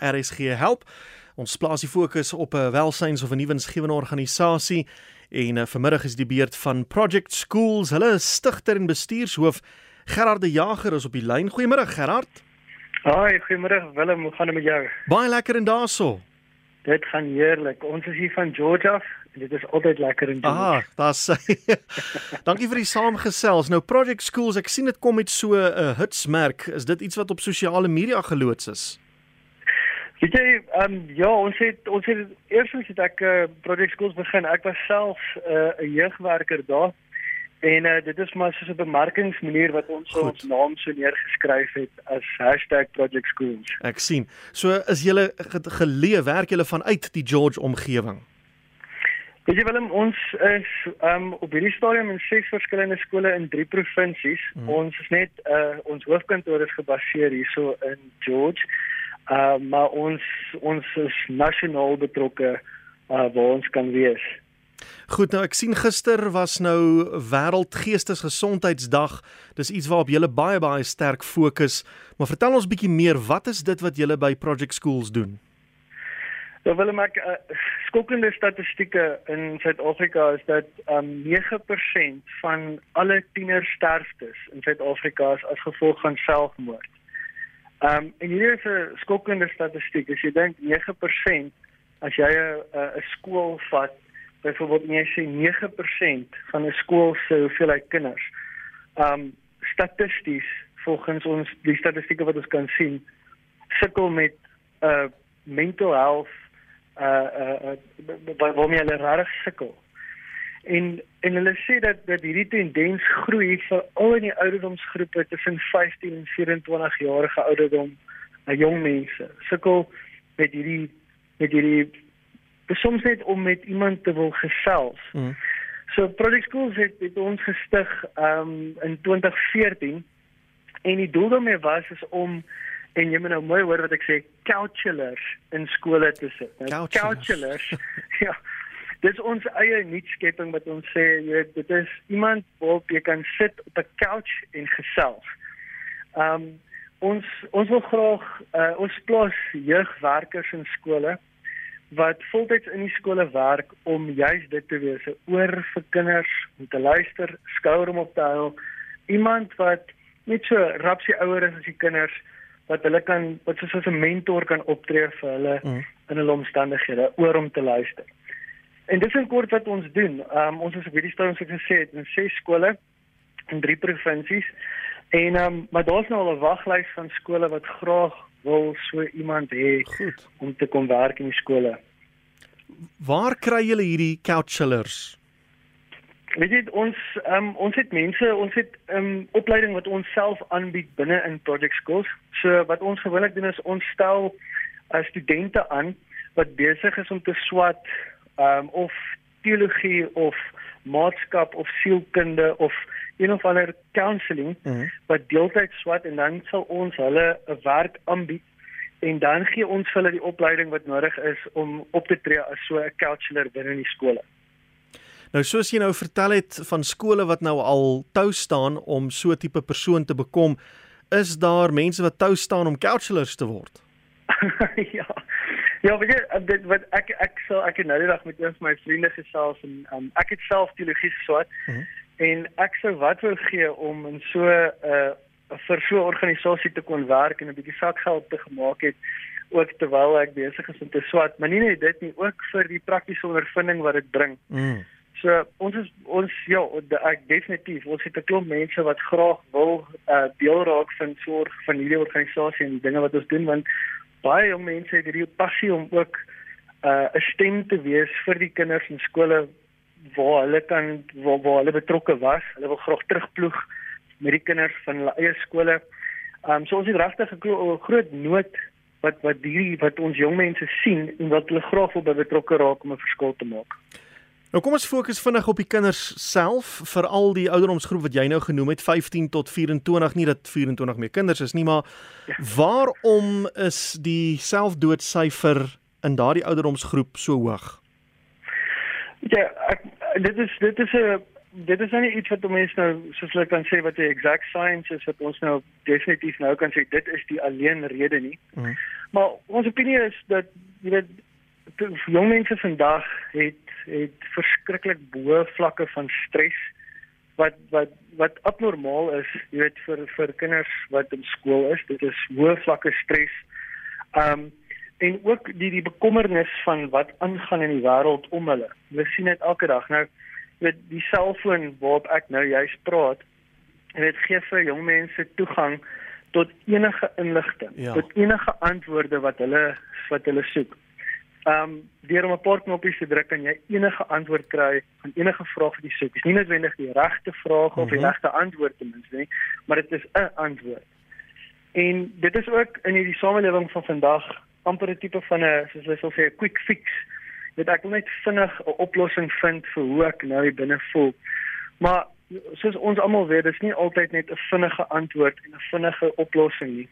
RSG help. Ons plaas die fokus op 'n welsyns of 'n nuwensgewende organisasie en uh, vanmiddag is die beurt van Project Schools. Hulle stigter en bestuurshoof Gerard de Jager is op die lyn. Goeiemôre Gerard. Haai, goeiemôre Willem, hoe gaan dit met jou? Baie lekker en daarso. Dit gaan heerlik. Ons is hier van Georgia en dit is altyd lekker in Georgia. Ah, daar's Dankie vir die saamgesels. Nou Project Schools, ek sien dit kom met so 'n uh, hitsmerk. Is dit iets wat op sosiale media geloods is? Weet jy, ehm um, ja, ons het ons het eers het ek uh, Project Schools begin. Ek was self eh, 'n uh, jeugwerker daar. En uh, dit is maar so 'n bemarkingsmanier wat ons so ons naam so neergeskryf het as #Project Schools. Ek sien. So is julle geleë werk julle vanuit die George omgewing. Weet jy Willem, ons is um, op hierdie stadium in ses verskillende skole in drie provinsies. Hmm. Ons is net uh, ons hoofkantoor is gebaseer hierso in George. Uh maar ons ons is nasionaal betrokke uh waar ons kan wees. Goed, nou ek sien gister was nou wêreldgeestesgesondheidsdag. Dis iets waarop jy baie baie sterk fokus. Maar vertel ons bietjie meer, wat is dit wat jy by Project Schools doen? Nou wil ek uh, skokkende statistieke in Suid-Afrika is dat um 9% van alle tienersterftes in Suid-Afrika is as gevolg van selfmoord. Ehm um, en hier is 'n skokkende statistiek. As jy dink 9% as jy 'n 'n skool vat, byvoorbeeld jy sê 9% van 'n skool se hoeveelheid kinders. Ehm um, statisties volgens ons die statistieke wat ons kan sien, sukkel met 'n uh, mental health uh uh, uh waarmee hulle regtig sukkel. En en hulle sê dat dat hierdie tendens groei veral in die ouderdomsgroepe tussen 15 en 24 jarige ouderdom, jong mense. Sukkel met hierdie met hierdie soms net om met iemand te wil gesels. Mm. So Project Schools het, het ons gestig um in 2014 en die doel daarmee was is om en jy moet nou mooi hoor wat ek sê, counselors in skole te sit. Nou, counselors. ja dis ons eie nuutskepping wat ons sê jy weet dit is iemand waarop jy kan sit op 'n couch en gesels. Um ons ons wil graag uh, ons plaas jeugwerkers in skole wat voltyds in die skole werk om juis dit te wees 'n oor vir kinders om te luister, skouer om op te hou. Iemand wat net so rapsie ouer is as die kinders wat hulle kan wat soos 'n mentor kan optree vir hulle mm. in hulle omstandighede oor om te luister. En dis in kort wat ons doen. Um, ons is op hierdie stadium soos gesê het in ses skole in drie provinsies. En um, maar daar's nou al 'n waglys van skole wat graag wil so iemand hê om te kom werk in die skole. Waar kry julle hierdie counselors? Weet jy ons um, ons het mense, ons het 'n um, opleiding wat ons self aanbied binne in Project Schools. So wat ons gewoonlik doen is ons stel uh, studente aan wat besig is om te swat um, of teologie of maatskap of sielkunde of een of ander counselling mm -hmm. wat deeltyds swat en dan sal ons hulle 'n werk aanbied en dan gee ons hulle die opleiding wat nodig is om op te tree as so 'n counselor binne die skole. Nou soos jy nou vertel het van skole wat nou al tou staan om so tipe persoon te bekom, is daar mense wat tou staan om counselors te word? ja. Ja, weet jy, eh, dit wat ek ek sal ek het nou die dag met een van my vriende gesels en um, ek het self teologie geswat mm -hmm. en ek sou wat wou gee om in so 'n uh, vir so 'n organisasie te kon werk en 'n bietjie sakgeld te gemaak het ook terwyl ek besig is om te swat, maar nie net dit nie, ook vir die praktiese ondervinding wat dit bring. Mm. So ons is ons ja, ek definitief, ons het 'n klomp mense wat graag wil uh, deel raak van so 'n familie organisasie en dinge wat ons doen want baie jong mense het hierdie passie om ook uh, 'n uh, stem te wees vir die kinders in skole waar hulle kan waar, waar hulle betrokke was. Hulle wil graag terugploeg met die kinders van hulle eie skole. Um so ons het regtig 'n groot nood wat wat hierdie wat ons jong mense sien en wat hulle graag wil betrokke raak om 'n verskil te maak. Nou kom ons fokus vinnig op die kinders self, veral die ouderdomsgroep wat jy nou genoem het 15 tot 24, nie dat 24 meer kinders is nie, maar ja. waarom is die selfdoodsyfer in daardie ouderdomsgroep so hoog? Ja, ek, dit is dit is 'n dit is nie iets wat mense nou soos hulle kan sê wat die exact science is wat ons nou definitief nou kan sê dit is die alleen rede nie. Mm. Maar ons opinie is dat jy weet jong mense vandag het het verskriklik boe vlakke van stres wat wat wat abnormaal is, jy weet vir vir kinders wat in skool is, dit is hoë vlakke stres. Um en ook die die bekommernis van wat aangaan in die wêreld om hulle. Hulle sien dit elke dag. Nou met die selfoon waarop ek nou juist praat, dit gee vir jong mense toegang tot enige inligting, ja. tot enige antwoorde wat hulle wat hulle soek. Um deur om 'n paar knoppies te druk kan jy enige antwoord kry aan enige vraag wat jy soek. Dit is nie noodwendig die regte vraag of mm -hmm. die mhm. regte antwoord ten minste nie, maar dit is 'n antwoord. En dit is ook in hierdie samelewing van vandag amper 'n tipe van 'n soos hulle sal sê 'n quick fix. Dit ek wil net vinnig 'n oplossing vind vir hoe ek nou hier binne voel. Maar soos ons almal weet, dis nie altyd net 'n vinnige antwoord en 'n vinnige oplossing nie.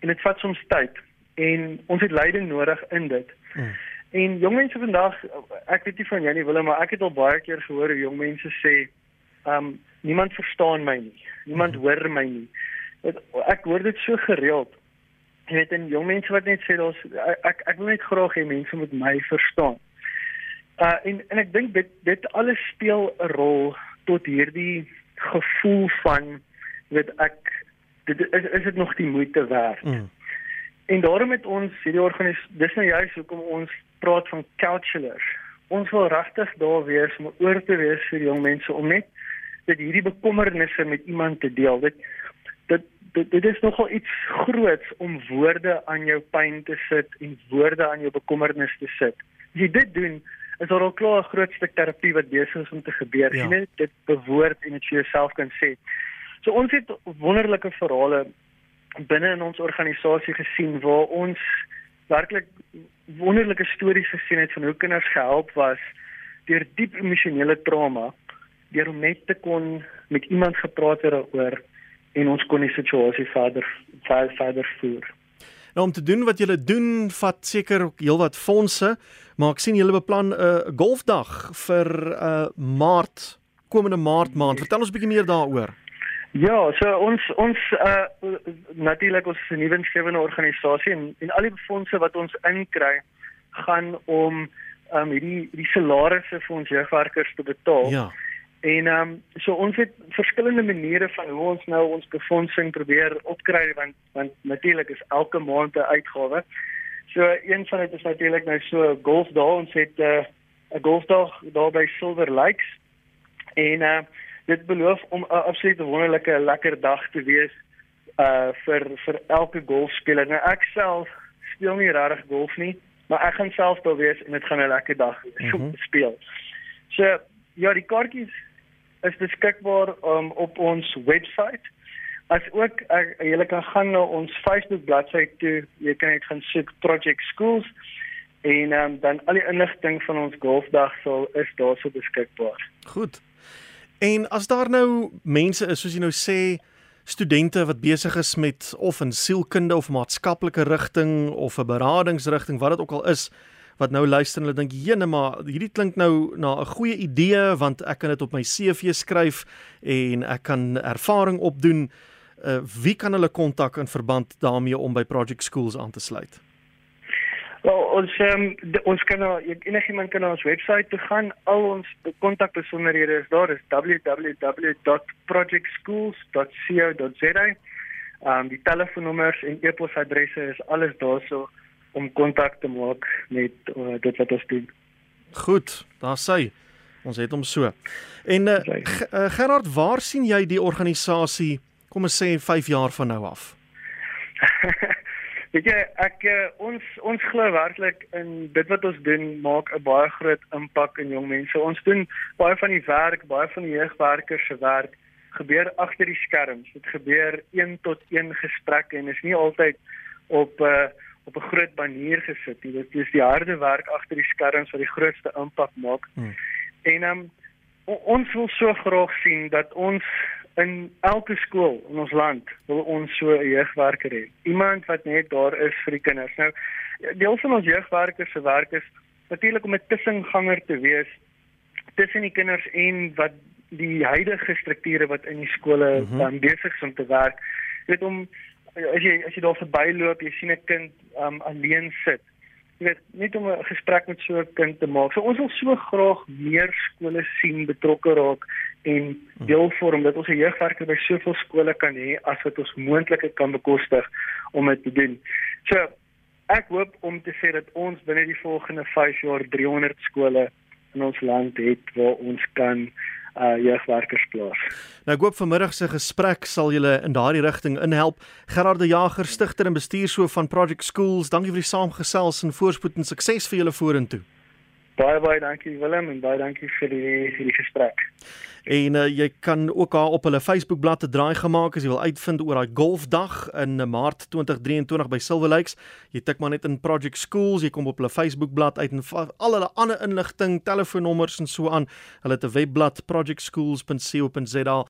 En dit vat soms tyd en ons het leiding nodig in dit. Hmm. En jong mense vandag, ek weet nie van jou nie, Willem, maar ek het al baie keer gehoor hoe jong mense sê, "Ehm um, niemand verstaan my nie. Niemand hmm. hoor my nie." Ek hoor dit so gereeld jy weet en jong mense wat net sê ons ek ek wil net graag hê mense moet my verstaan. Uh en en ek dink dit dit alles speel 'n rol tot hierdie gevoel van weet ek dit is is dit nog die moeite werd. Mm. En daarom het ons hierdie organisasie dis nou juist hoekom ons praat van counselors. Ons wil regtig daar wees om oor te wees vir jong mense om net dit hierdie bekommernisse met iemand te deel. Dit dit dit, dit is nogal iets groots om woorde aan jou pyn te sit en woorde aan jou bekommernis te sit. As jy dit doen, is daar al klaar 'n groot stuk terapie wat besig is om te gebeur. Ja. Jy net dit bewoord en dit vir jouself kan sê. So ons het wonderlike verhale binne in ons organisasie gesien waar ons werklik wonderlike stories gesien het van hoe kinders gehelp was deur diep emosionele trauma deur om net te kon met iemand gepraat het daaroor en ons kon die situasie verder verder, voer. Nou om te doen wat julle doen, vat seker heelwat fondse, maar ek sien julle beplan 'n uh, golfdag vir uh, Maart, komende Maart maand. Vertel ons 'n bietjie meer daaroor. Ja, so ons ons uh natuurlik ons is 'n nuwe inskrywende organisasie en en al die fondse wat ons inkry gaan om um hierdie hierdie salarisse vir ons jeugwerkers te betaal. Ja. En ehm um, so ons het verskillende maniere van hoe ons nou ons befondsing probeer opkry want want natuurlik is elke maand 'n uitgawe. So een van dit is natuurlik nou so golfdag ons het 'n uh, golfdag daar by Silver Lakes. En uh dit beloof om 'n absolute wonderlike lekker dag te wees uh vir vir elke golfspeler. Nou ek self speel nie regtig golf nie, maar ek gaan self daar wees en dit gaan 'n lekker dag wees om mm -hmm. te speel. So ja, die kaartjies is beskikbaar um, op ons webwerf. As ook uh, jy kan gaan na ons Facebook bladsy toe. Jy kan net gaan soek Project Schools en um, dan al die inligting van ons golfdag sal is daarso beskikbaar. Goed. En as daar nou mense is soos jy nou sê studente wat besig is met of in sielkunde of maatskaplike rigting of 'n beradingsrigting wat dit ook al is wat nou luister en hulle dink jene maar hierdie klink nou na 'n goeie idee want ek kan dit op my CV skryf en ek kan ervaring opdoen. Uh, wie kan hulle kontak in verband daarmee om by Project Schools aan te sluit? Wel, ons um, de, ons kan nou enigiemand kan na ons webwerf toe gaan. Al ons kontakbesonderhede is daar. Dis www.projectschools.co.za. Ehm um, die telefoonnommers en e-posadresse is alles daarso om kontak te maak met uh, dit wat ons doen. Goed, daar sê ons het hom so. En uh, Gerard, waar sien jy die organisasie kom ons sê 5 jaar van nou af? Weet jy, ek uh, ons ons glo werklik in dit wat ons doen maak 'n baie groot impak in jong mense. Ons doen baie van die werk, baie van die jeugwerkers se werk gebeur agter die skerms. Dit gebeur 1 tot 1 gesprekke en is nie altyd op 'n uh, op 'n groot banier gesit nie. Dit is die harde werk agter die skerms wat die grootste impak maak. Hmm. En um, ons wil so graag sien dat ons in elke skool in ons land wil ons so 'n jeugwerker hê. Iemand wat net daar is vir die kinders. Nou deel van ons jeugwerkers se werk is natuurlik om 'n tussenganger te wees tussen die kinders en wat die huidige strukture wat in die skole mm -hmm. um, besig is om te werk. Dit om as jy as jy daar verbyloop, jy sien 'n kind um alleen sit. Jy weet, net om 'n gesprek met so 'n kind te maak. So ons wil so graag meer skole sien betrokke raak en deel vorm dat ons 'n jeugwerker by soveel skole kan hê as wat ons moontlik kan bekostig om dit te doen. So ek hoop om te sê dat ons binne die volgende 5 jaar 300 skole in ons land het waar ons kan uh jeugwerkers plaas. Nou ek hoop vanmiddag se gesprek sal julle in daardie rigting inhelp. Gerard de Jager, stigter en bestuurshoof van Project Schools, dankie vir die saamgesels en voorspoed en sukses vir julle vorentoe. Baie baie dankie Willem en baie dankie vir die vir die gesprek. En uh, jy kan ook haar op hulle Facebookblad te draai gemaak as jy wil uitvind oor daai golfdag in Maart 2023 by Silver Lakes. Jy tik maar net in Project Schools, jy kom op hulle Facebookblad uit en al hulle ander inligting, telefoonnommers en so aan. Hulle het 'n webblad projectschools.co.za